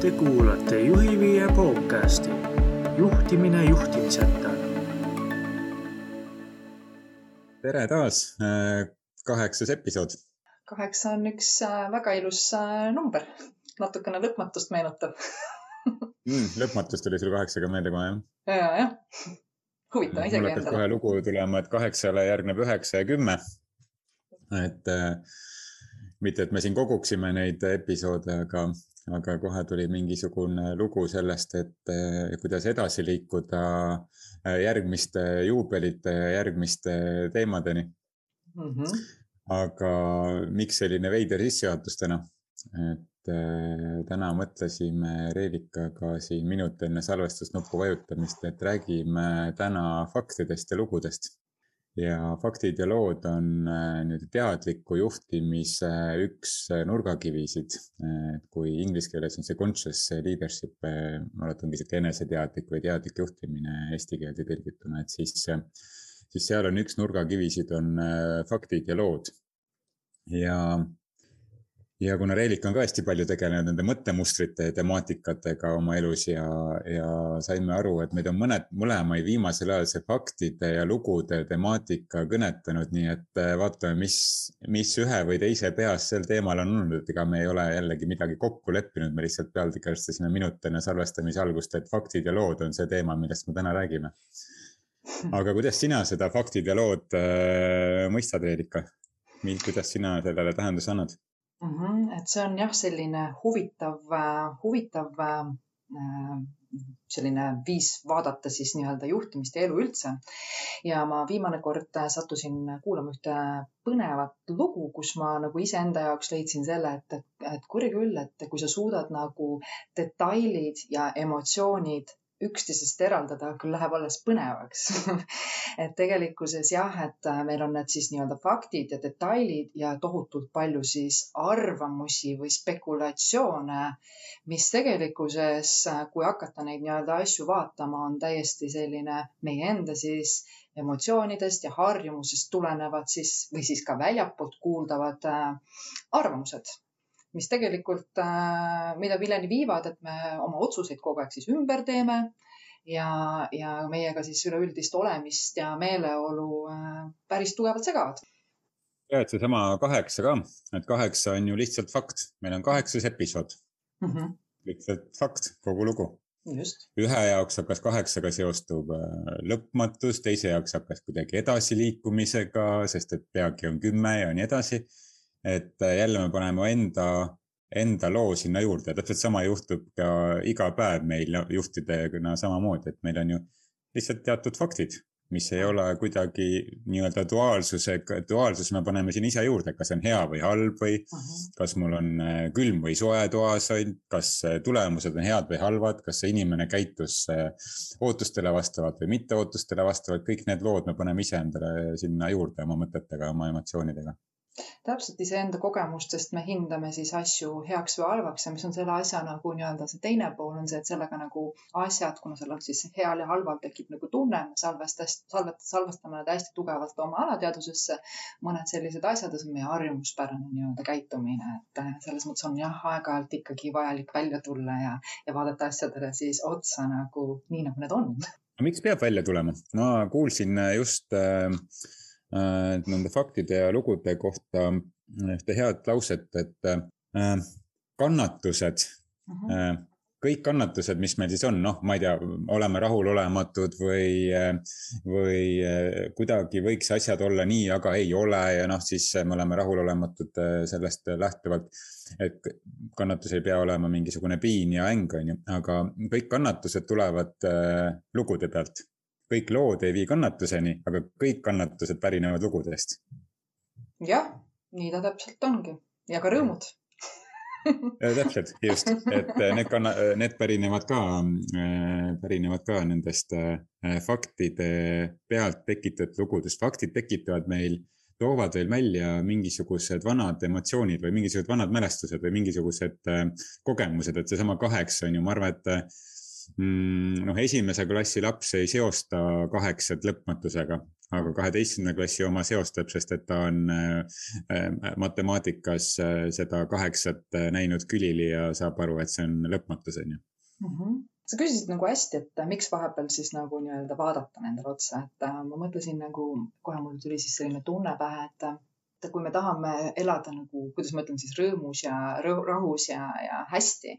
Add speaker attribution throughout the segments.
Speaker 1: Te kuulate Juhiviie podcasti juhtimine juhtimiseta.
Speaker 2: tere taas, kaheksas episood.
Speaker 3: kaheksa on üks äh, väga ilus äh, number, natukene lõpmatust meenutav
Speaker 2: mm,. lõpmatust tuli sul kaheksaga meelde kohe jah?
Speaker 3: ja, jah, huvitav isegi
Speaker 2: mul hakkas kohe lugu tulema, et kaheksale järgneb üheksa ja kümme. et äh, mitte, et me siin koguksime neid episoode, aga, aga kohe tuli mingisugune lugu sellest, et eh, kuidas edasi liikuda eh, järgmiste juubelite ja järgmiste teemadeni mm. -hmm. aga miks selline veider sissejuhatus täna? et äh, täna mõtlesime Reelikaga siin minut enne salvestusnuppu vajutamist, et räägime täna faktidest ja lugudest ja faktid ja lood on äh, nii-öelda teadliku juhtimise üks äh, nurgakivisid. et kui inglise keeles on see conscious leadership, äh, ma oletangi sihuke eneseteadlik või teadlik juhtimine eesti keelde tõlgituna, et siis, siis seal on üks nurgakivisid, on faktid ja lood. ja ja kuna Reelika on ka hästi palju tegelenud nende mõttemustrite ja temaatikatega oma elus ja, ja saime aru, et meid on mõned, mõlemaid viimasel ajal see faktide ja lugude temaatika kõnetanud, nii et äh, vaatame, mis, mis ühe või teise peas sel teemal on olnud, et ega me ei ole jällegi midagi kokku leppinud, me lihtsalt pealtnägijastasime minut enne salvestamise algust, et faktid ja lood on see teema, millest me täna räägime. aga kuidas sina seda faktid ja lood äh, mõistad, Reelika? kuidas sina sellele tähenduse annad?
Speaker 3: Mm. -hmm. et see on jah, selline huvitav, huvitav äh, selline viis vaadata siis nii-öelda juhtimist ja elu üldse. ja ma viimane kord sattusin kuulama ühte põnevat lugu, kus ma nagu iseenda jaoks leidsin selle, et, et kurja küll, et kui sa suudad nagu detailid ja emotsioonid üksteisest eraldada küll läheb alles põnevaks. Et tegelikkuses jah, et äh, meil on need siis nii-öelda faktid ja detailid ja tohutult palju siis arvamusi või spekulatsioone, mis tegelikkuses, äh, kui hakata neid nii-öelda asju vaatama, on täiesti selline meie enda siis emotsioonidest ja harjumusest tulenevad siis või siis ka väljapoolt kuuldavad äh, arvamused mis tegelikult, äh, mida milleni viivad, et me oma otsuseid kogu aeg siis ümber teeme ja, ja meiega siis üleüldist olemist ja meeleolu äh, päris tugevalt segavad.
Speaker 2: ja, et seesama kaheksa ka, et kaheksa on ju lihtsalt fakt, meil on kaheksas episood mm. -hmm. lihtsalt fakt, kogu lugu. ühe jaoks hakkas kaheksaga seostub äh, lõpmatus, teise jaoks hakkas kuidagi edasiliikumisega, sest et peagi on kümme ja nii edasi et äh, jälle me paneme enda, enda loo sinna juurde, täpselt sama juhtub ka iga päev meil juhtidega samamoodi, et meil on ju lihtsalt teatud faktid, mis ei ole kuidagi nii-öelda duaalsusega, duaalsus me paneme siin ise juurde, kas on hea või halb või uh -huh. kas mul on äh, külm või soe toas, kas äh, tulemused on head või halvad, kas see inimene käitus ootustele vastavalt või mitte ootustele vastavalt, kõik need lood me paneme ise endale sinna juurde oma mõtetega, oma emotsioonidega
Speaker 3: täpselt iseenda kogemustest me hindame siis asju heaks või halvaks ja mis on selle asja nagu nii-öelda see teine pool on see, et sellega nagu asjad, kuna seal on siis heal ja halval tekib nagu tunne, me salvestast, salvet, salvestame need hästi tugevalt oma alateadvusesse. mõned sellised asjad ja see on meie harjumuspärane nii-öelda käitumine, et äh, selles mõttes on jah, aeg-ajalt ikkagi vajalik välja tulla ja, ja vaadata asjadele siis otsa nagu nii, nagu need on.
Speaker 2: miks peab välja tulema? ma kuulsin just äh Äh, nende faktide ja lugude kohta ühte head lauset, et äh, kannatused uh, -huh. Äh, kõik kannatused, mis meil siis on, noh, ma ei tea, oleme rahulolematud või, või kuidagi võiks asjad olla nii, aga ei ole ja noh, siis me oleme rahulolematud sellest lähtuvalt. et kannatus ei pea olema mingisugune piin ja äng, on ju, aga kõik kannatused tulevad lugude pealt kõik lood ei vii kannatuseni, aga kõik kannatused pärinevad lugudest.
Speaker 3: jah, nii ta täpselt ongi. Ja ka rõõmud.
Speaker 2: Täpselt, just, et äh, need kanna-, äh, need pärinevad ka, äh, pärinevad ka nendest faktide pealt tekitatud lugudest. faktid tekitavad meil, toovad veel välja mingisugused vanad emotsioonid või mingisugused vanad mälestused või mingisugused kogemused, et seesama kaheksa on ju, ma arvan, et noh, esimese klassi laps ei seosta kaheksat lõpmatusega, aga kaheteistkümnenda klassi oma seostab, sest et ta on matemaatikas seda kaheksat näinud külili ja saab aru, et see on lõpmatus, on ju
Speaker 3: mm. -hmm sa küsisid nagu hästi, et miks vahepeal siis nagu nii-öelda vaadata nendele otsa, et ma mõtlesin nagu kohe mul tuli siis selline tunne pähe, et et kui me tahame elada nagu, kuidas ma ütlen siis rõõmus ja rahus ja, ja hästi,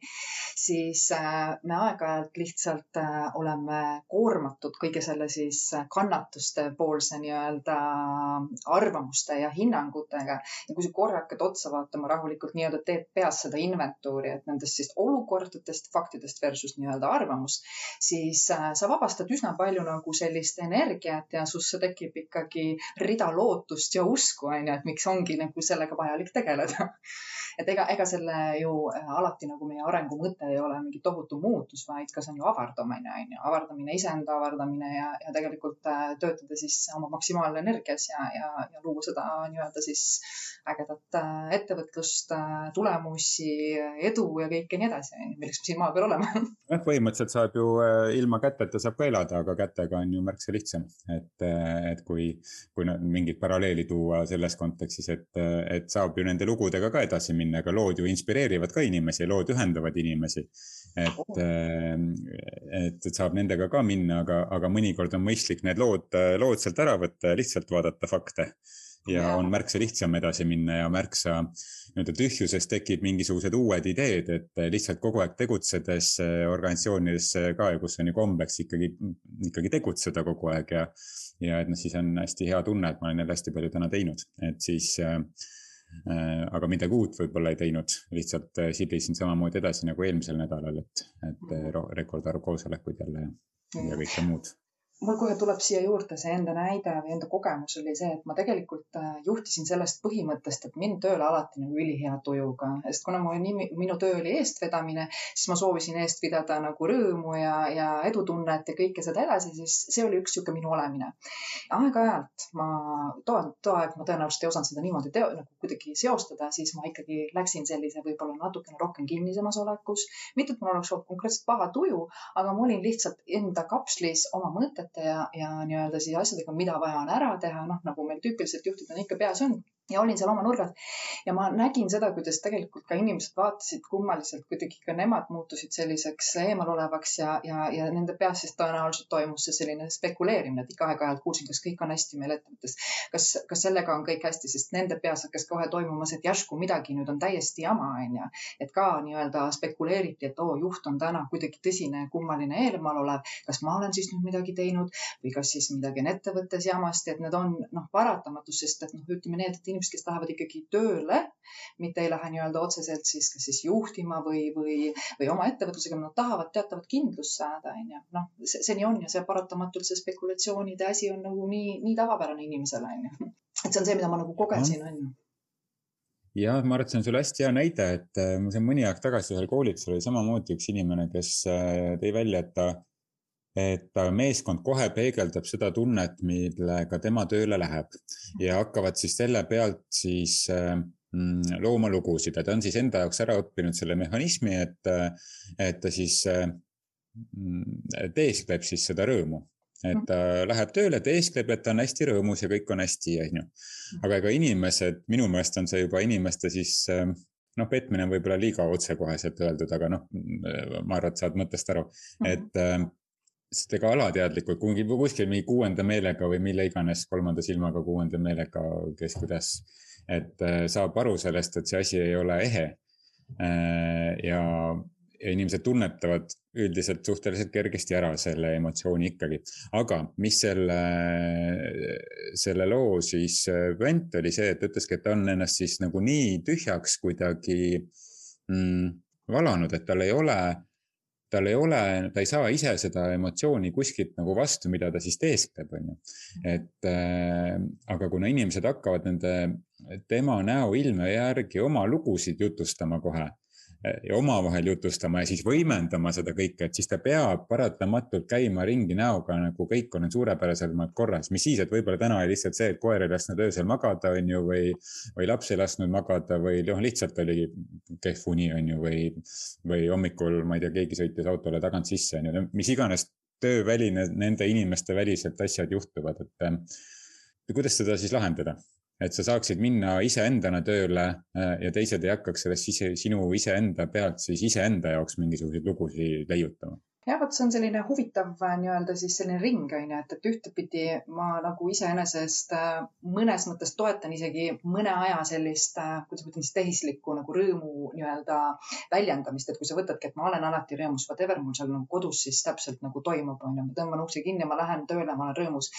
Speaker 3: siis äh, me aeg-ajalt lihtsalt äh, oleme koormatud kõige selle siis kannatuste poolse nii-öelda arvamuste ja hinnangutega. ja kui sa korra hakkad otsa vaatama rahulikult nii-öelda teed peas seda inventuuri, et nendest siis olukordadest, faktidest versus nii-öelda arvamust, siis äh, sa vabastad üsna palju nagu sellist energiat ja susse tekib ikkagi rida lootust ja usku, onju, et miks ongi nagu sellega vajalik tegeleda. et ega, ega selle ju äh, alati nagu meie arengu mõte ei ole mingi tohutu muutus, vaid ka see on ju avardamine, on ju, avardamine, iseenda avardamine ja, ja tegelikult äh, töötada siis oma maksimaalne-energias ja, ja, ja luua seda nii-öelda siis ägedat äh, ettevõtlust, tulemusi, edu ja kõike nii edasi, milleks me siin maa peal oleme.
Speaker 2: jah, põhimõtteliselt saab ju ilma käteta saab ka elada, aga kätega on ju märksa lihtsam, et, et kui, kui mingit paralleeli tuua selles kontekstis, et, et saab ju nende lugudega ka edasi minna, ega lood ju inspireerivad ka inimesi, lood ühendavad inimesi. et, et, et saab nendega ka minna, aga, aga mõnikord on mõistlik need lood, lood sealt ära võtta ja lihtsalt vaadata fakte. Ja on märksa lihtsam edasi minna ja märksa nii-öelda tühjuses tekib mingisugused uued ideed, et lihtsalt kogu aeg tegutsedes organisatsioonides ka, kus on ju kombeks ikkagi, ikkagi tegutseda kogu aeg ja ja et noh, siis on hästi hea tunne, et ma olen jälle hästi palju täna teinud, et siis äh, äh aga midagi uut võib-olla ei teinud, lihtsalt äh, sildisin samamoodi edasi nagu eelmisel nädalal, et, et mhm. rekordarv koosolekuid jälle ja kõike muud
Speaker 3: mul kohe tuleb siia juurde see enda näide või enda kogemus oli see, et ma tegelikult äh, juhtisin sellest põhimõttest, et mind tööle alati nagu ülihea tujuga, sest kuna mu nimi, minu töö oli eestvedamine, siis ma soovisin eest pidada nagu rõõmu ja, ja edutunnet ja kõike seda edasi, siis see oli üks niisugune minu olemine. aeg-ajalt ma, too, too aeg ma tõenäoliselt ei osanud seda niimoodi teo, nagu kuidagi seostada, siis ma ikkagi läksin sellise võib-olla natukene rohkem kinnisemas olekus. mitte, et mul oleks olnud konkreetselt paha tuju, aga ma olin lihtsalt enda kapslis oma mõtet mõtete ja, ja nii-öelda siis asjadega, mida vaja on ära teha, noh nagu meil tüüpiliselt juhtidena ikka peas on ja olin seal oma nurgas ja ma nägin seda, kuidas tegelikult ka inimesed vaatasid kummaliselt, kuidagi ka nemad muutusid selliseks eemalolevaks ja, ja, ja nende peas siis tõenäoliselt toimus see selline spekuleerimine, et ikka aeg-ajalt kuulsin, kas kõik on hästi meil ettevõttes. kas, kas sellega on kõik hästi, sest nende peas hakkas kohe toimumas, et järsku midagi nüüd on täiesti jama, onju. et ka nii-öelda spekuleeriti, et oo, juht on täna kuidagi tõsine kummaline eemalolev, kas ma olen siis nüüd midagi teinud või kas siis midagi on ettevõttes jamasti, et need on noh, paratamatus, sest et noh, ütleme nii, et inimesed inimesed, kes lähevad ikkagi tööle, mitte ei lähe nii-öelda otseselt siis kas siis juhtima või, või, või oma ettevõtlusega, nad tahavad teatavat kindlust saada, onju. noh, see, see nii on ja see paratamatult see spekulatsioonide asi on nagu nii, nii tavapärane inimesele, onju. et see on see, mida ma nagu kogesin, onju
Speaker 2: ja ma arvan, et see on sul hästi hea näide, et äh, ma siin mõni aeg tagasi ühel koolitusel oli samamoodi üks inimene, kes äh, tõi välja, et ta et meeskond kohe peegeldab seda tunnet, millega tema tööle läheb. Ja hakkavad siis selle pealt siis mm, looma lugusid ja ta on siis enda jaoks ära õppinud selle mehhanismi, et, et ta siis mm, teeskleb siis seda rõõmu. Et ta läheb tööle, teeskleb, et ta on hästi rõõmus ja kõik on hästi, onju. aga ega inimesed, minu meelest on see juba inimeste siis noh, petmine on võib-olla liiga otsekoheselt öeldud, aga noh, ma arvan, et saad mõttest aru, et sest ega alateadlikult kuhugi, kuskil mingi kuuenda meelega või mille iganes, kolmanda silmaga kuuenda meelega, kes kuidas, et äh, saab aru sellest, et see asi ei ole ehe. Äh, ja, ja inimesed tunnetavad üldiselt suhteliselt kergesti ära selle emotsiooni ikkagi. aga mis selle, selle loo siis vent oli see, et ütleski, et ta on ennast siis nagu nii tühjaks kuidagi mm, valanud, et tal ei ole tal ei ole, ta ei saa ise seda emotsiooni kuskilt nagu vastu, mida ta siis teeskleb, on ju. et äh, aga kuna inimesed hakkavad nende tema näoilme järgi oma lugusid jutustama kohe ja omavahel jutustama ja siis võimendama seda kõike, et siis ta peab paratamatult käima ringi näoga nagu kõik on suurepärasemalt korras, mis siis, et võib-olla täna oli lihtsalt see, et koer ei lasknud öösel magada, on ju, või, või laps ei lasknud magada või noh, lihtsalt oli kehv uni, on ju, või, või hommikul, ma ei tea, keegi sõitis autole tagant sisse, on ju, mis iganes tööväline, nende inimeste väliselt asjad juhtuvad, et kuidas seda siis lahendada? Et sa saaksid minna iseendana tööle äh, ja teised ei hakkaks sellest ise, sinu iseenda pealt siis iseenda jaoks mingisuguseid lugusid leiutama
Speaker 3: jah, vot see on selline huvitav äh, nii-öelda siis selline ring on ju, et, et ühtepidi ma nagu iseenesest äh, mõnes mõttes toetan isegi mõne aja sellist, äh, kuidas ma ütlen siis tehislikku nagu rõõmu nii-öelda väljendamist, et kui sa võtadki, et ma olen alati rõõmus, whatever mul seal nagu kodus siis täpselt nagu toimub, on ju, ma tõmban ukse kinni, ma lähen tööle, ma olen rõõmus.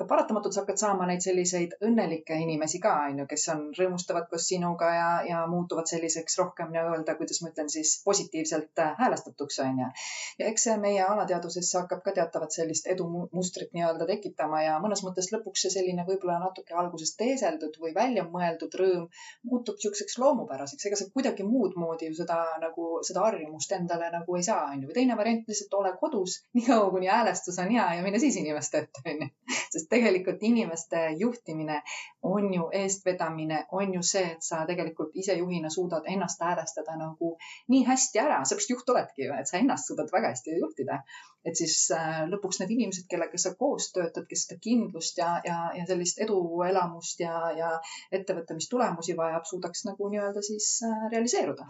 Speaker 3: ka paratamatult sa hakkad saama neid selliseid õnnelikke inimesi ka, on ju, kes on, rõõmustavad koos sinuga ja, ja muutuvad selliseks rohkem nii-öelda, kuidas ma ütlen siis positiivselt häälestatuks, on ju. ja eks see meie alateadvusesse hakkab ka teatavat sellist edumustrit nii-öelda tekitama ja mõnes mõttes lõpuks see selline võib-olla natuke alguses teeseldud või välja mõeldud rõõm muutub niisuguseks loomupäraseks, ega sa kuidagi muud moodi ju seda nagu seda harjumust endale nagu ei saa, onju. või teine variant lihtsalt ole kodus niikaua, kuni häälestus on hea ja mine siis inimeste ette, onju. sest tegelikult inimeste juhtimine on ju eestvedamine, on ju see, et sa tegelikult ise juhina suudad ennast häälestada nagu nii hästi ära, seepärast juht oledki ju, et sa ennast suudad väga hästi juhtida. et siis äh, lõpuks need inimesed, kellega sa koos töötad, kes seda kindlust ja, ja, ja sellist eduelamust ja, ja ettevõtte, mis tulemusi vajab, suudaks nagu nii-öelda siis äh, realiseeruda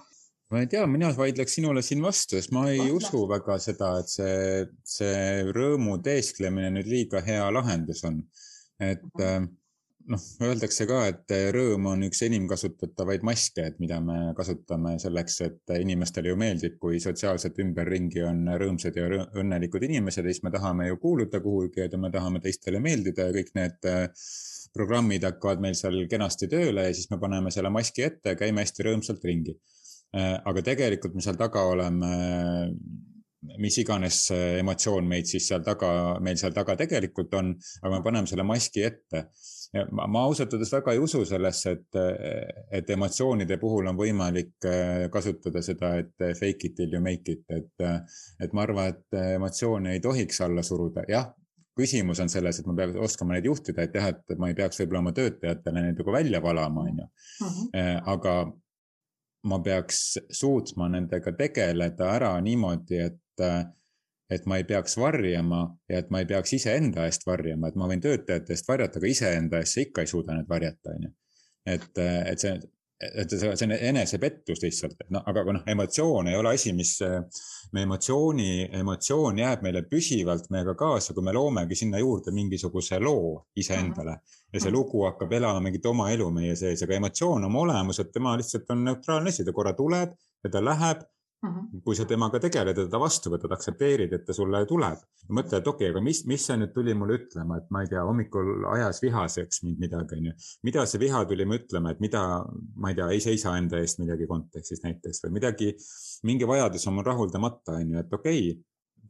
Speaker 2: ma ei tea, mina vaidleks sinule siin vastu, sest ma ei Vahla. usu väga seda, et see, see rõõmu teesklemine nüüd liiga hea lahendus on. et mm -hmm noh, öeldakse ka, et rõõm on üks enim kasutatavaid maske, et mida me kasutame selleks, et inimestele ju meeldib, kui sotsiaalselt ümberringi on rõõmsad ja õnnelikud inimesed ja siis me tahame ju kuuluda kuhugi ja me tahame teistele meeldida ja kõik need äh, programmid hakkavad meil seal kenasti tööle ja siis me paneme selle maski ette ja käime hästi rõõmsalt ringi. Äh, aga tegelikult me seal taga oleme mis iganes emotsioon meid siis seal taga, meil seal taga tegelikult on, aga me paneme selle maski ette ma, ma ausalt öeldes väga ei usu sellesse, et, et emotsioonide puhul on võimalik äh, kasutada seda, et fake it till you make it, et, et ma arvan, et emotsioone ei tohiks alla suruda, jah küsimus on selles, et ma peaks oskama neid juhtida, et jah, et ma ei peaks võib-olla oma töötajatele neid nagu välja valama, on ju. Mhm. Äh, aga ma peaks suutma nendega tegeleda ära niimoodi, et et ma ei peaks varjama ja et ma ei peaks iseenda eest varjama, et ma võin töötajate eest varjata, aga iseenda eest sa ikka ei suuda need varjata, on ju. et, et see, et see, see on enesepettus lihtsalt, et noh, aga noh, emotsioon ei ole asi, mis, me emotsiooni, emotsioon jääb meile püsivalt meiega kaasa, kui me loomegi sinna juurde mingisuguse loo iseendale ja see lugu hakkab elama mingit oma elu meie sees, aga emotsioon oma olemuselt, tema lihtsalt on neutraalne asi, ta korra tuleb ja ta läheb Mm -hmm. kui sa temaga tegeled ja teda vastu võtad, aktsepteerid, et ta sulle tuleb. mõtle, et okei okay,, aga mis, mis see nüüd tuli mulle ütlema, et ma ei tea, hommikul ajas vihaseks mind midagi, onju. mida see viha tuli mulle ütlema, et mida, ma ei tea, ei seisa enda eest midagi kontekstis näiteks või midagi, mingi vajadus on mul rahuldamata, onju, et okei okay,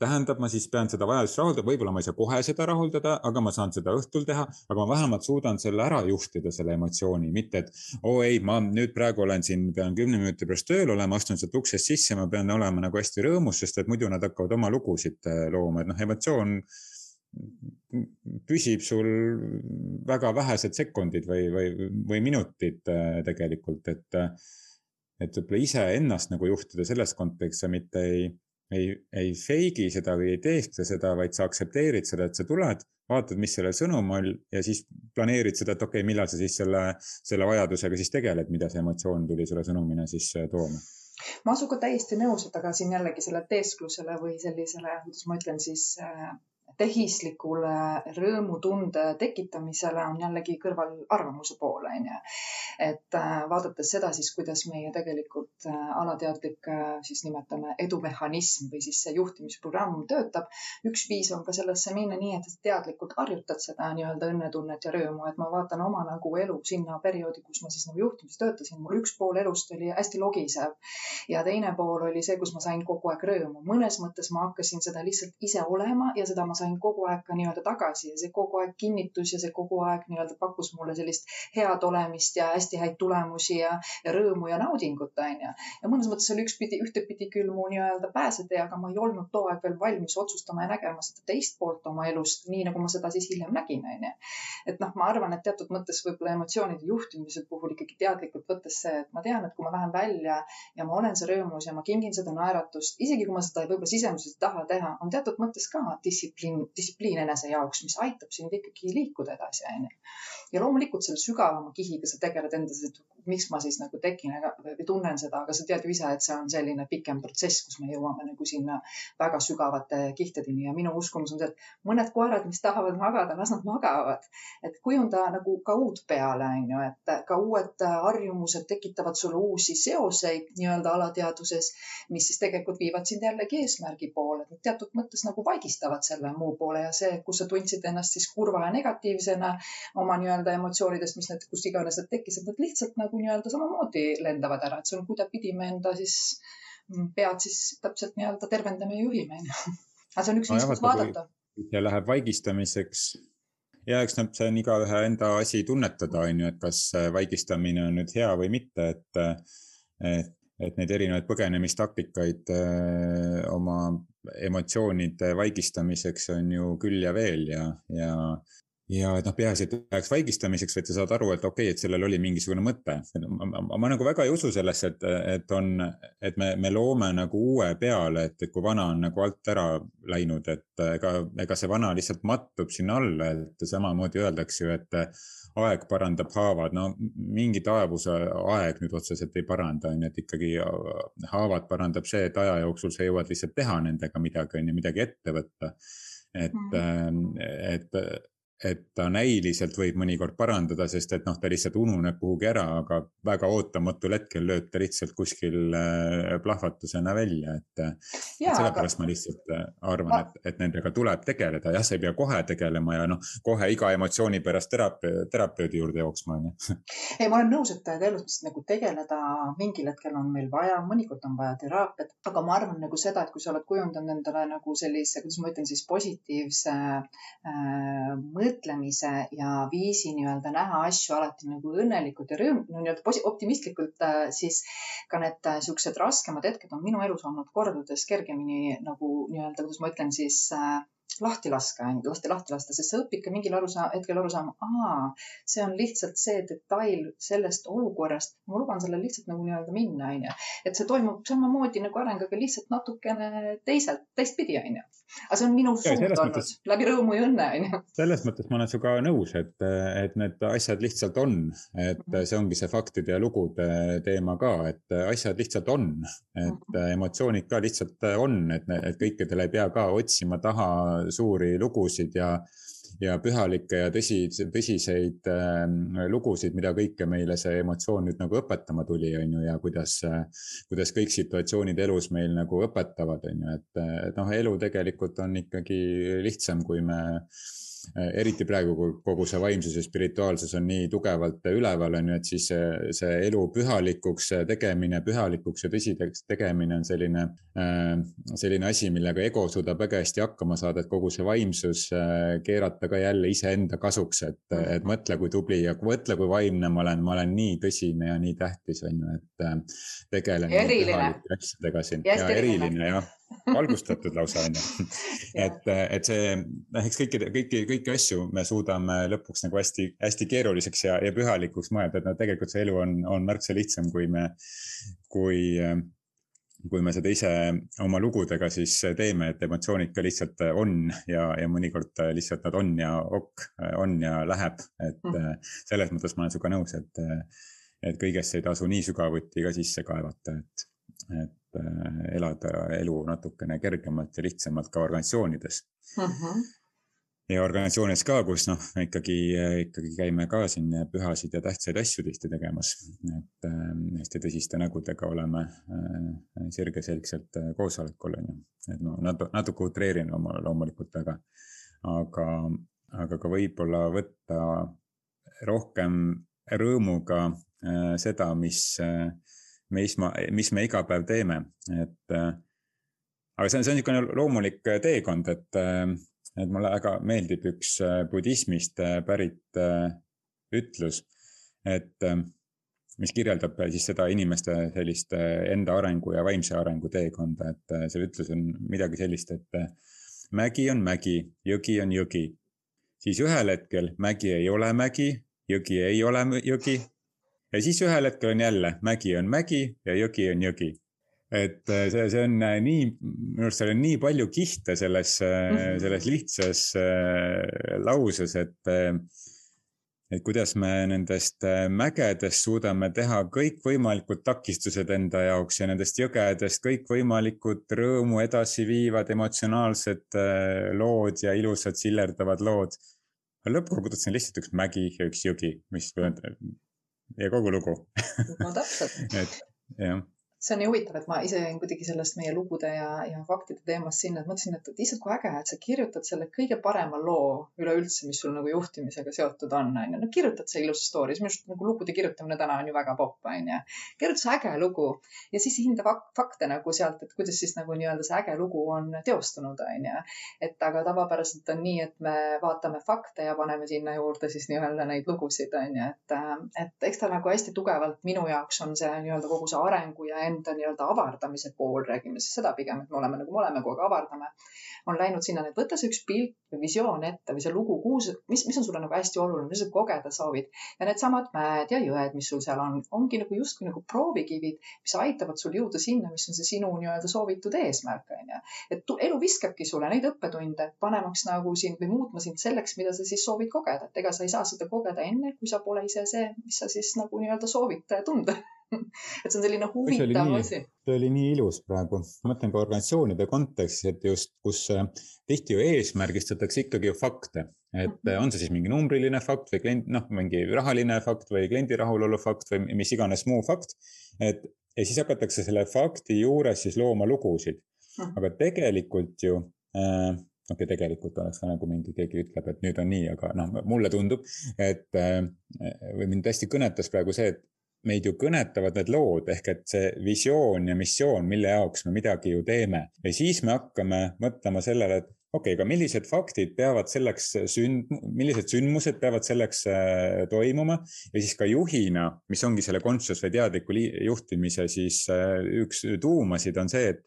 Speaker 2: tähendab, ma siis pean seda vajadust rahuldama, võib-olla ma ei saa kohe seda rahuldada, aga ma saan seda õhtul teha, aga ma vähemalt suudan selle ära juhtida, selle emotsiooni, mitte et oo oh, ei, ma nüüd praegu olen siin, pean kümne minuti pärast tööl olema, astun sealt uksest sisse, ma pean olema nagu hästi rõõmus, sest et muidu nad hakkavad oma lugusid äh, looma, et noh, emotsioon püsib sul väga vähesed sekundid või, või, või minutid äh, tegelikult, et, et võib-olla iseennast nagu juhtida selles kontekstis, mitte ei ei, ei fake'i seda või ei teeskle seda, vaid sa aktsepteerid seda, et sa tuled, vaatad, mis selle sõnum on ja siis planeerid seda, et okei okay,, millal sa siis selle, selle vajadusega siis tegeled, mida see emotsioon tuli sulle sõnumina siis äh, tooma.
Speaker 3: Ma sinuga täiesti nõus, et aga siin jällegi selle teesklusele või sellisele, kuidas ma ütlen siis äh, tehislikule rõõmutunde tekitamisele on jällegi kõrval arvamuse pool, on ju. et äh, vaadates seda siis, kuidas meie tegelikult äh, alateadlik, äh, siis nimetame edumehhanism või siis see juhtimisprogramm töötab. üks viis on ka sellesse minna nii, et teadlikult harjutad seda nii-öelda õnnetunnet ja rõõmu, et ma vaatan oma nagu elu sinna perioodi, kus ma siis nagu juhtimises töötasin, mul üks pool elust oli hästi logisev ja teine pool oli see, kus ma sain kogu aeg rõõmu. mõnes mõttes ma hakkasin seda lihtsalt ise olema ja seda ma sain kogu aeg ka nii-öelda tagasi ja see kogu aeg kinnitus ja see kogu aeg nii-öelda pakkus mulle sellist head olemist ja hästi häid tulemusi ja, ja rõõmu ja naudingut, onju. ja mõnes mõttes oli ükspidi, ühtepidi küll mu nii-öelda pääsetee, aga ma ei olnud too aeg veel valmis otsustama ja nägema seda teist poolt oma elust, nii nagu ma seda siis hiljem nägin, onju. et noh, ma arvan, et teatud mõttes võib-olla emotsioonide juhtimise puhul ikkagi teadlikult võttes see, et ma tean, et kui ma lähen välja ja ma olen see rõõmus ja ma kingin seda naeratust, isegi kui ma seda võib-olla sisemiselt ei taha teha, on teatud mõttes ka distsipliin distsipliin, distsipliin enese jaoks, mis aitab sind ikkagi liikuda edasi, onju. ja loomulikult selle sügavama kihiga sa tegeled endas, et miks ma siis nagu tekin tunnen seda, aga sa tead ju ise, et see on selline pikem protsess, kus me jõuame nagu sinna väga sügavate kihtideni ja minu uskumus on see, et mõned koerad, mis tahavad magada, las nad magavad. et kujunda nagu ka uut peale, on ju, et ka uued harjumused tekitavad sulle uusi seoseid nii-öelda alateadvuses, mis siis tegelikult viivad sind jällegi eesmärgi poole, teatud mõttes nagu vaigistavad selle muu poole ja see, kus sa tundsid ennast siis kurva ja negatiivsena oma nii-öelda emotsioonidest, mis need, kust iganes need tekkisid, nad lihtsalt nagu nii-öelda samamoodi lendavad ära, et see on, kuidapidi me enda siis pead siis täpselt nii-öelda tervendame ja juhime, onju. aga see on üks viis, kuidas vaadata.
Speaker 2: ja läheb vaigistamiseks ja eks noh, see on igaühe enda asi tunnetada, on ju, et kas vaigistamine on nüüd hea või mitte, et, et, et neid erinevaid põgenemistaktikaid öö, oma emotsioonide vaigistamiseks on ju küll ja veel ja, ja ja et noh, peaasi, et läheks vaigistamiseks, vaid sa saad aru, et okei okay,, et sellel oli mingisugune mõte. Ma, ma, ma nagu väga ei usu sellesse, et, et on, et me, me loome nagu uue peale, et, et kui vana on nagu alt ära läinud, et ega, ega see vana lihtsalt mattub sinna alla, et samamoodi öeldakse ju, et aeg parandab haavad, no mingi taevuse aeg nüüd otseselt ei paranda, on ju, et ikkagi haavad parandab see, et aja jooksul sa jõuad lihtsalt teha nendega midagi, on ju, midagi ette võtta. et mm., et et ta näiliselt võib mõnikord parandada, sest et noh, ta lihtsalt ununeb kuhugi ära, aga väga ootamatul hetkel lööb ta lihtsalt kuskil äh, plahvatusena välja, et. et sellepärast aga... ma lihtsalt äh, arvan et, et nendega tuleb tegeleda, jah, sa ei pea kohe tegelema ja noh, kohe iga emotsiooni pärast terapeudi, terapeudi juurde jooksma, on ju.
Speaker 3: ei, ma olen nõus, et selles nagu tegeleda mingil hetkel on meil vaja, mõnikord on vaja teraapiat, aga ma arvan nagu seda, et kui sa oled kujundanud endale nagu sellise, kuidas ma ütlen siis positiivse äh, mõtte mõtlemise ja viisi nii-öelda näha asju alati nagu õnnelikult ja rõõm, nii-öelda optimistlikult, äh, siis ka need äh, siuksed raskemad hetked on minu elus olnud kordades kergemini nagu nii-öelda, kuidas ma ütlen siis äh, lahti laska, lasta lahti lasta, sest sa õpid ka mingil aru saa-, hetkel aru saama, aa, see on lihtsalt see detail sellest olukorrast. ma luban sellel lihtsalt nagu nii-öelda minna, onju. et see toimub samamoodi nagu areng, aga lihtsalt natukene teiselt, teistpidi, onju. Aga see on minu suund olnud mõttes, läbi rõõmu ja õnne, onju.
Speaker 2: selles mõttes ma olen sinuga nõus, et, et need asjad lihtsalt on, et -hmm. see ongi see faktide ja lugude teema ka, et asjad lihtsalt on, et -hmm. emotsioonid ka lihtsalt on, et, et kõikidel ei pea ka otsima taha suuri lugusid ja, ja pühalikke ja tõsi, tõsiseid äh, lugusid, mida kõike meile see emotsioon nüüd nagu õpetama tuli, on ju, ja kuidas, kuidas kõik situatsioonid elus meil nagu õpetavad, on ju, et, et noh, elu tegelikult on ikkagi lihtsam, kui me äh, Äh, eriti praegu, kui kogu see vaimsus ja spirituaalsus on nii tugevalt üleval, on ju, et siis see, see elu pühalikuks tegemine, pühalikuks ja tõsideks tegemine on selline, äh, selline asi, millega ego suudab väga hästi hakkama saada, et kogu see vaimsus äh, keerata ka jälle iseenda kasuks, et, et mõtle, kui tubli ja mõtle, kui vaimne ma olen, ma olen nii tõsine ja nii tähtis, on ju, et tegelen pühalike asjadega siin. Ja, ja eriline. jah valgustatud lausa on ju. et, et see, noh, eks kõiki, kõiki, kõiki asju me suudame lõpuks nagu hästi-hästi keeruliseks ja, ja pühalikuks mõelda, et no tegelikult see elu on, on märksa lihtsam, kui me, kui kui me seda ise oma lugudega siis teeme, et emotsioonid ka lihtsalt on ja, ja mõnikord lihtsalt nad on ja ok, on ja läheb, et mm. selles mõttes ma olen sinuga nõus, et, et kõigesse ei tasu nii sügavuti ka sisse kaevata, et, et Äh, elada elu natukene kergemalt ja lihtsamalt ka organisatsioonides uh. Mhm. -huh. ja organisatsioonides ka, kus noh, ikkagi, ikkagi käime ka siin pühasid ja tähtsaid asju tihti tegemas. et äh, hästi tõsiste nägudega oleme äh, sirgeselgselt äh, koosolekul on ju, et no natuke, natuke utreerin oma loomulikult, aga, aga, aga ka võib-olla võtta rohkem rõõmuga äh, seda, mis äh, mis ma, mis me iga päev teeme, et äh, aga see on, see on niisugune loomulik äh, teekond, et, äh, et mulle väga meeldib üks budismist pärit ütlus, et mis kirjeldab siis seda inimeste sellist enda arengu ja vaimse arengu teekonda, et see ütlus on midagi sellist, et mägi on mägi, jõgi on jõgi. siis ühel hetkel mägi ei ole mägi, jõgi ei ole jõgi ja siis ühel hetkel on jälle mägi on mägi ja jõgi on jõgi. et äh, see, see on äh, nii, minu arust seal on nii palju kihte selles mm, -hmm. selles lihtsas lauses, et et kuidas me nendest mägedest suudame teha kõikvõimalikud takistused enda jaoks ja nendest jõgedest kõikvõimalikud rõõmu edasiviivad emotsionaalsed lood ja ilusad sillerdavad lood. lõppkokkuvõttes on lihtsalt üks mägi ja üks jõgi, mis ja kogu lugu.
Speaker 3: No täpselt.
Speaker 2: Et jah
Speaker 3: see on nii huvitav, et ma ise jäin kuidagi sellest meie lugude ja, ja faktide teemast sinna, et mõtlesin, et lihtsalt kui äge, et sa kirjutad selle kõige parema loo üleüldse, mis sul nagu juhtimisega seotud on, onju. no kirjutad see ilus story, minu arust nagu lugude kirjutamine täna on ju väga popp, onju. kirjuta see äge lugu ja siis hinda fakte nagu sealt, et kuidas siis nagu nii-öelda see äge lugu on teostunud, onju. et aga tavapäraselt on nii, et me vaatame fakte ja paneme sinna juurde siis nii-öelda neid lugusid, onju, et, et eks ta nagu hästi tugevalt minu jaoks on see nii-öelda kogu see arengu ja enda nii-öelda avardamise pool, räägime siis seda pigem, et me oleme nagu me oleme, kogu aeg avardame, on läinud sinna, et võta see üks pilt või visioon ette või see lugu, kuhu sa, mis, mis on sulle nagu hästi oluline, mida sa kogeda soovid. Ja needsamad mäed ja jõed, mis sul seal on, ongi nagu justkui nagu proovikivid, mis aitavad sul jõuda sinna, mis on see sinu nii-öelda soovitud eesmärk on ju. et elu viskabki sulle neid õppetunde, panemaks nagu sind või muutma sind selleks, mida sa siis soovid kogeda, et ega sa ei saa seda kogeda enne, kui sa pole ise see, mis sa siis nagu nii-öelda soovid tunda et see on selline huvitav asi.
Speaker 2: see oli nii ilus praegu, mõtlen ka organisatsioonide kontekstis, et just, kus äh, tihti ju eesmärgistatakse ikkagi ju fakte, et -hmm. on see siis mingi numbriline fakt või klient, noh, mingi rahaline fakt või kliendi rahulolu fakt või mis iganes muu fakt. et ja siis hakatakse selle fakti juures siis looma lugusid -hmm. aga tegelikult ju äh, okei okay,, tegelikult oleks ka nagu mingi, keegi ütleb, et nüüd on nii, aga noh, mulle tundub, et äh, või mind hästi kõnetas praegu see, et meid ju kõnetavad need lood ehk et see visioon ja missioon, mille jaoks me midagi ju teeme ja siis me hakkame mõtlema sellele, et okei okay,, aga millised faktid peavad selleks sünd-, millised sündmused peavad selleks äh, toimuma ja siis ka juhina, mis ongi selle conscious või teadliku juhtimise siis äh, üks tuumasid on see, et,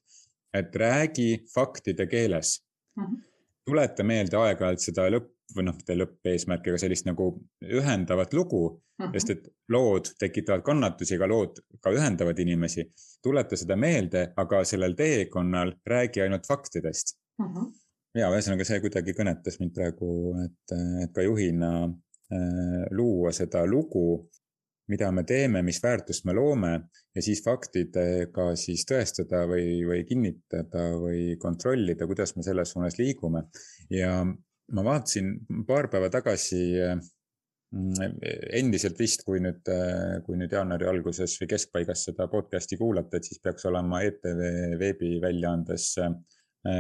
Speaker 2: et räägi faktide keeles mm. -hmm. tuleta meelde aeg-ajalt seda lõpp või noh, mitte lõppeesmärki, aga sellist nagu ühendavat lugu mm, -hmm. sest et lood tekitavad kannatusi, aga lood ka ühendavad inimesi. tuleta seda meelde, aga sellel teekonnal räägi ainult faktidest mm. -hmm. ja ühesõnaga see kuidagi kõnetas mind praegu, et, et ka juhina äh, luua seda lugu, mida me teeme, mis väärtust me loome ja siis faktidega siis tõestada või, või kinnitada või kontrollida, kuidas me selles suunas liigume. ja ma vaatasin paar päeva tagasi mm, endiselt vist, kui nüüd, kui nüüd jaanuari alguses või keskpaigas seda podcast'i kuulata, et siis peaks olema ETV veebiväljaandes äh,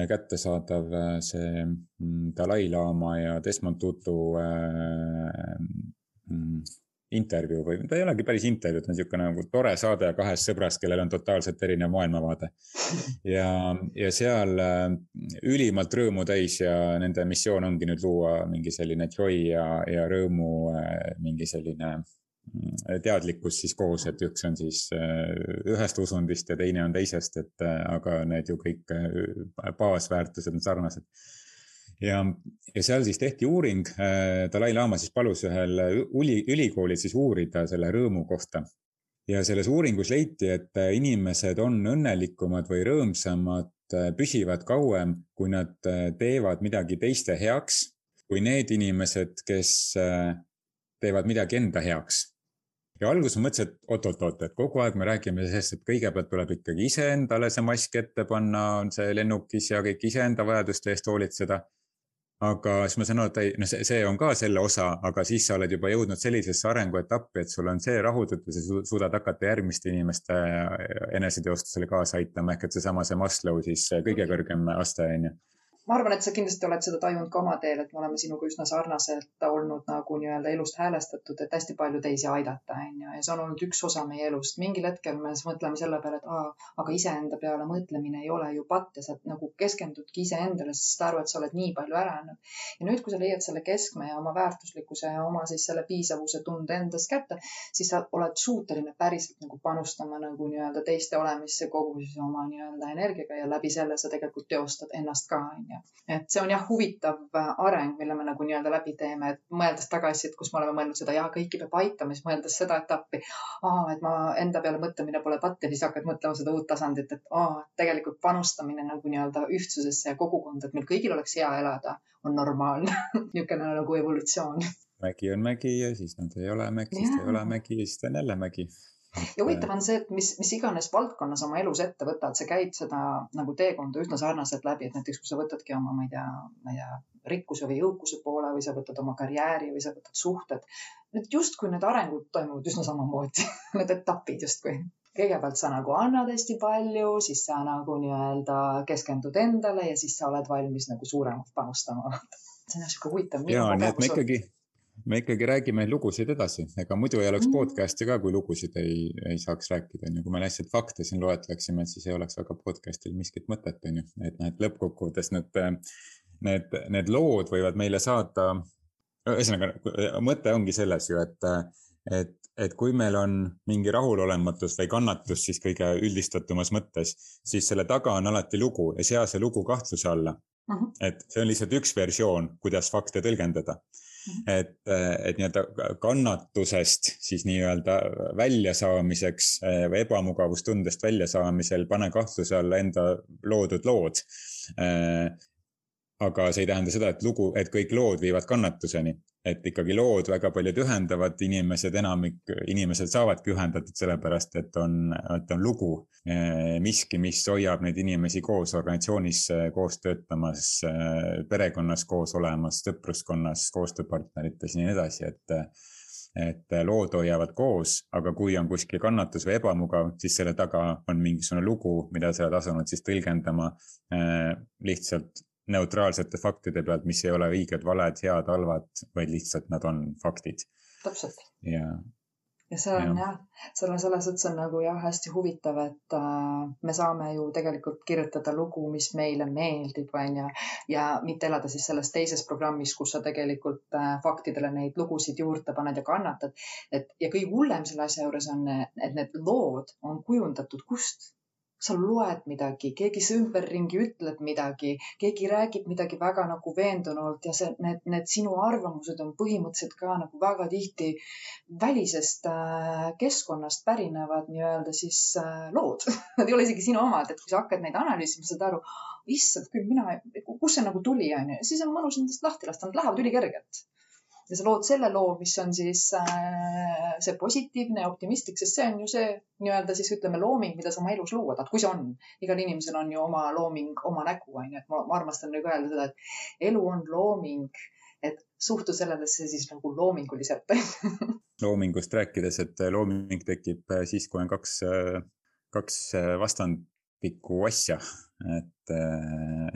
Speaker 2: kättesaadav äh, see mm, Dalai-laama ja Desmond Tutu äh, mm, intervjuu või ta ei olegi päris intervjuu, ta on niisugune nagu tore saade kahest sõbrast, kellel on totaalselt erinev maailmavaade. ja, ja seal äh, ülimalt rõõmu täis ja nende missioon ongi nüüd luua mingi selline joy ja, ja rõõmu äh, mingi selline mm, teadlikkus siis koos, et üks on siis äh, ühest usundist ja teine on teisest, et aga need ju kõik baasväärtused on sarnased ja, ja seal siis tehti uuring, äh, Dalai-laama siis palus ühel üli, ülikoolil siis uurida selle rõõmu kohta. ja selles uuringus leiti, et inimesed on õnnelikumad või rõõmsamad, äh, püsivad kauem, kui nad äh, teevad midagi teiste heaks, kui need inimesed, kes teevad midagi enda heaks ja alguses ma mõtlesin, et oot-oot-oot, et kogu aeg me räägime sellest, et kõigepealt tuleb ikkagi iseendale see mask ette panna, on see lennukis ja kõik iseenda vajaduste eest hoolitseda aga siis ma saan aru, et ei, noh, see, see on ka selle osa, aga siis sa oled juba jõudnud sellisesse arenguetappi, et sul on see rahuldatud ja sa suudad hakata järgmiste inimeste eneseteostusele kaasa aitama, ehk et seesama, see Maslow siis kõige kõrgem aste on ju
Speaker 3: ma arvan, et sa kindlasti oled seda tajunud ka oma teel, et me oleme sinuga üsna sarnaselt olnud nagu nii-öelda elust häälestatud, et hästi palju teisi aidata, on ju, ja see on olnud üks osa meie elust. mingil hetkel me mõtleme selle peale, et aa, aga iseenda peale mõtlemine ei ole ju patt ja sa nagu keskendudki iseendale, sest aru, et sa oled nii palju ära andnud. ja nüüd, kui sa leiad selle keskme ja oma väärtuslikkuse ja oma siis selle piisavuse tunde endas kätte, siis sa oled suuteline päriselt nagu panustama nagu nii-öelda teiste olemisse kogu siis oma nii-öelda energiaga ja läbi selle sa tegelikult teostad ennast ka, on ju onju. et see on jah, huvitav äh, areng, mille me nagu nii-öelda läbi teeme, et mõeldes tagasi, et kus me oleme mõelnud seda ja kõiki peab aitama, siis mõeldes seda etappi, et ma enda peale mõtlemine pole patt ja siis hakkad mõtlema seda uut tasandit, et aa, tegelikult panustamine nagu nii-öelda ühtsusesse ja kogukonda, et meil kõigil oleks hea elada, on normaalne. Niisugune nagu evolutsioon.
Speaker 2: Mägi on mägi ja siis nad ei ole mägi, siis ta ei ole mägi ja siis ta on jälle mägi
Speaker 3: ja huvitav on see, et mis, mis iganes valdkonnas oma elus ette võtad, sa käid seda nagu teekonda üsna sarnaselt läbi, et näiteks kui sa võtadki oma, ma ei tea, ma ei tea, rikkuse või jõukuse poole või sa võtad oma karjääri või sa võtad suhted. Need justkui need arengud toimuvad üsna samamoodi need etapid justkui. kõigepealt sa nagu annad hästi palju, siis sa nagu nii-öelda keskendud endale ja siis sa oled valmis nagu suuremalt panustama see on niisugune huvitav.
Speaker 2: ja, nii et me ikkagi me ikkagi räägime lugusid edasi, ega muidu ei oleks mm. podcast'i ka, kui lugusid ei, ei saaks rääkida, onju. kui me lihtsalt fakte siin loetleksime, et siis ei oleks väga podcast'il miskit mõtet, onju. et noh, et lõppkokkuvõttes need, need, need lood võivad meile saada. ühesõnaga, mõte ongi selles ju, et, et, et kui meil on mingi rahulolematus või kannatus, siis kõige üldistatumas mõttes, siis selle taga on alati lugu ja sea see lugu kahtluse alla. Et see on lihtsalt üks versioon, kuidas fakte tõlgendada. Et, et nii-öelda kannatusest siis nii-öelda väljasaamiseks või ebamugavustundest väljasaamisel pane kahtluse alla enda loodud lood. Aga see ei tähenda seda, et lugu, et kõik lood viivad kannatuseni, et ikkagi lood väga paljud ühendavad inimesed, enamik inimesed saavadki ühendatud sellepärast, et on, et on lugu. Eh, miski, mis hoiab neid inimesi koos organisatsioonis eh, koos töötamas, eh, perekonnas koos olemas, sõpruskonnas, koostööpartnerites ja nii edasi, et et lood hoiavad koos, aga kui on kuskil kannatus või ebamugav, siis selle taga on mingisugune lugu, mida sa oled asunud siis tõlgendama lihtsalt neutraalsete faktide pealt, mis ei ole õiged, valed, head, halvad, vaid lihtsalt nad on faktid.
Speaker 3: täpselt.
Speaker 2: ja,
Speaker 3: ja see on jah, selle, selles mõttes on nagu jah, hästi huvitav, et äh, me saame ju tegelikult kirjutada lugu, mis meile meeldib, onju. ja mitte elada siis selles teises programmis, kus sa tegelikult äh, faktidele neid lugusid juurde paned ja kannatad. et ja kõige hullem selle asja juures on, et need lood on kujundatud kust? Sa loed midagi, keegi su ümberringi ütleb midagi, keegi räägib midagi väga nagu veendunult ja see, need, need sinu arvamused on põhimõtteliselt ka nagu väga tihti välisest äh, keskkonnast pärinevad nii-öelda siis äh, lood. Nad ei ole isegi sinu omad, et kui sa hakkad neid analüüsima, saad aru, issand küll, mina, kust see nagu tuli, onju, siis on mõnus nendest lahti lasta, nad lähevad ülikergelt ja sa lood selle loo, mis on siis äh, see positiivne ja optimistlik, sest see on ju see nii-öelda siis ütleme looming, mida sa oma elus luua tahad, kui see on. igal inimesel on ju oma looming, oma nägu on ju, et ma, ma armastan nagu öelda seda, et elu on looming, et suhtu sellesse siis nagu loominguliselt.
Speaker 2: Loomingust rääkides, et looming tekib äh, siis, kui on kaks, äh, kaks vastandlikku asja, et,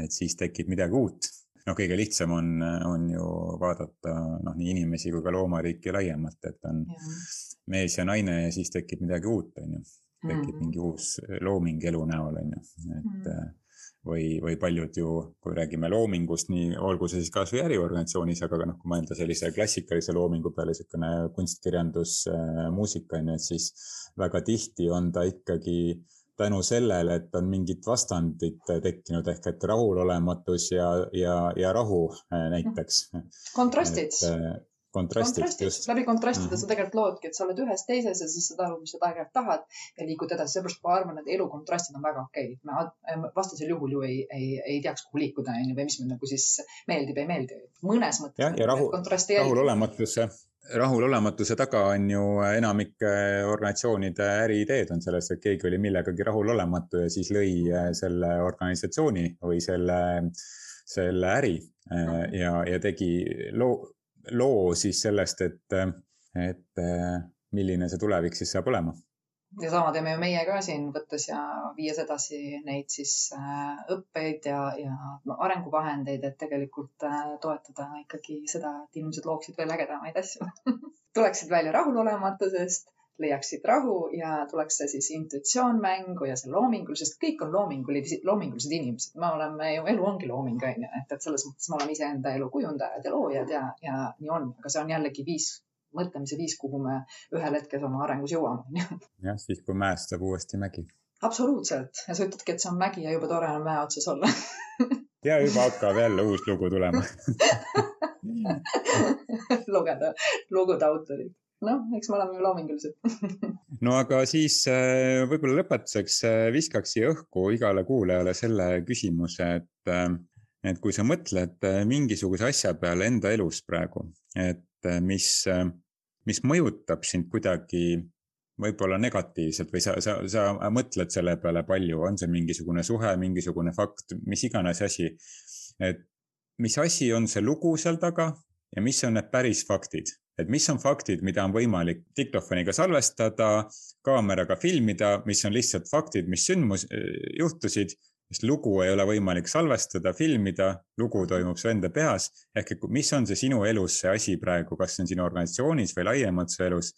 Speaker 2: et siis tekib midagi uut noh, kõige lihtsam on, on ju vaadata noh, nii inimesi kui ka loomariiki laiemalt, et on ja. mees ja naine ja siis tekib midagi uut, on ju. tekib mm. mingi uus looming elu näol, on ju, et mm. või, või paljud ju, kui räägime loomingust, nii olgu see siis kasvõi äriorganisatsioonis, aga noh, kui mõelda sellise klassikalise loomingu peale, niisugune kunstkirjandus, muusika on ju, et siis väga tihti on ta ikkagi tänu sellele, et on mingid vastandid tekkinud ehk et rahulolematus ja, ja, ja rahu äh, näiteks.
Speaker 3: kontrastid.
Speaker 2: Äh, kontrastid, kontrastid,
Speaker 3: just. läbi kontrastide mm -hmm. sa tegelikult loodki, et sa oled ühes teises ja siis saad aru, mis sa tegelikult tahad ja liigud edasi, seepärast ma arvan, et elu kontrastid on väga okeid. me vastasel juhul ju ei, ei, ei teaks, kuhu liikuda, onju, või mis meile nagu siis meeldib, ei meeldi. mõnes mõttes.
Speaker 2: jah, ja rahu, rahulolematus jah rahulolematuse taga on ju enamike organisatsioonide äriideed on selles, et keegi oli millegagi rahulolematu ja siis lõi äh, selle organisatsiooni või selle, selle äri äh, ja, ja tegi loo, loo siis sellest, et, et äh, milline see tulevik siis saab olema
Speaker 3: ja sama teeme ju meie ka siin, võttes ja viies edasi neid siis äh, õppeid ja, ja arenguvahendeid, et tegelikult äh, toetada ikkagi seda, et inimesed looksid veel ägedamaid asju tuleksid välja rahulolematusest, leiaksid rahu ja tuleks see siis intuitsioon mängu ja see loomingul, sest kõik on loomingulised, loomingulised inimesed. me oleme ju, elu ongi looming, on ju, et, et selles mõttes me oleme iseenda elu kujundajad ja loojad ja, ja nii on, aga see on jällegi viis mõtlemise viis, kuhu me ühel hetkel oma arengus jõuame.
Speaker 2: jah, siis kui mäest saab uuesti mägi.
Speaker 3: absoluutselt. Ja sa ütledki, et see on mägi ja jube tore on mäe otsas olla.
Speaker 2: Ja juba hakkab jälle uus lugu tulema.
Speaker 3: Lugeda lugude autorid. Noh, eks me oleme ju loomingulised
Speaker 2: no aga siis äh, võib-olla lõpetuseks äh, viskaks siia õhku igale kuulajale selle küsimuse, et, äh, et kui sa mõtled mingisuguse asja peale enda elus praegu, et mis, mis mõjutab sind kuidagi võib-olla negatiivselt või sa, sa, sa mõtled selle peale palju, on see mingisugune suhe, mingisugune fakt, mis iganes asi. et mis asi on see lugu seal taga ja mis on need päris faktid et mis on faktid, mida on võimalik diktofoniga salvestada, kaameraga filmida, mis on lihtsalt faktid, mis sündmus, juhtusid, sest lugu ei ole võimalik salvestada, filmida, lugu toimub su enda peas. ehk et mis on see sinu elus see asi praegu, kas see on sinu organisatsioonis või laiemalt su elus,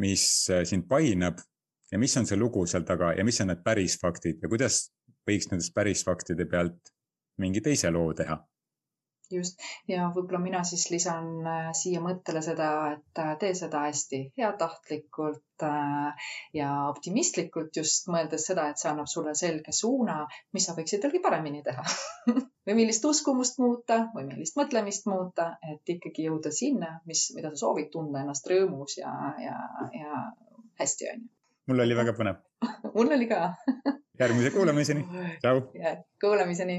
Speaker 2: mis sind painab? Ja mis on see lugu seal taga ja mis on need päris faktid? Ja kuidas võiks nendest päris faktide pealt mingi teise loo teha
Speaker 3: just. Ja võib-olla mina siis lisan äh, siia mõttele seda, et äh, tee seda hästi heatahtlikult äh, ja optimistlikult just mõeldes seda, et see annab sulle selge suuna, mis sa võiksid veelgi paremini teha või millist uskumust muuta või millist mõtlemist muuta, et ikkagi jõuda sinna, mis, mida sa soovid tunda ennast rõõmus ja, ja, ja hästi on ju.
Speaker 2: mul oli väga põnev.
Speaker 3: Mul oli ka.
Speaker 2: Järgmise kuulamiseni, tšau.
Speaker 3: kuulamiseni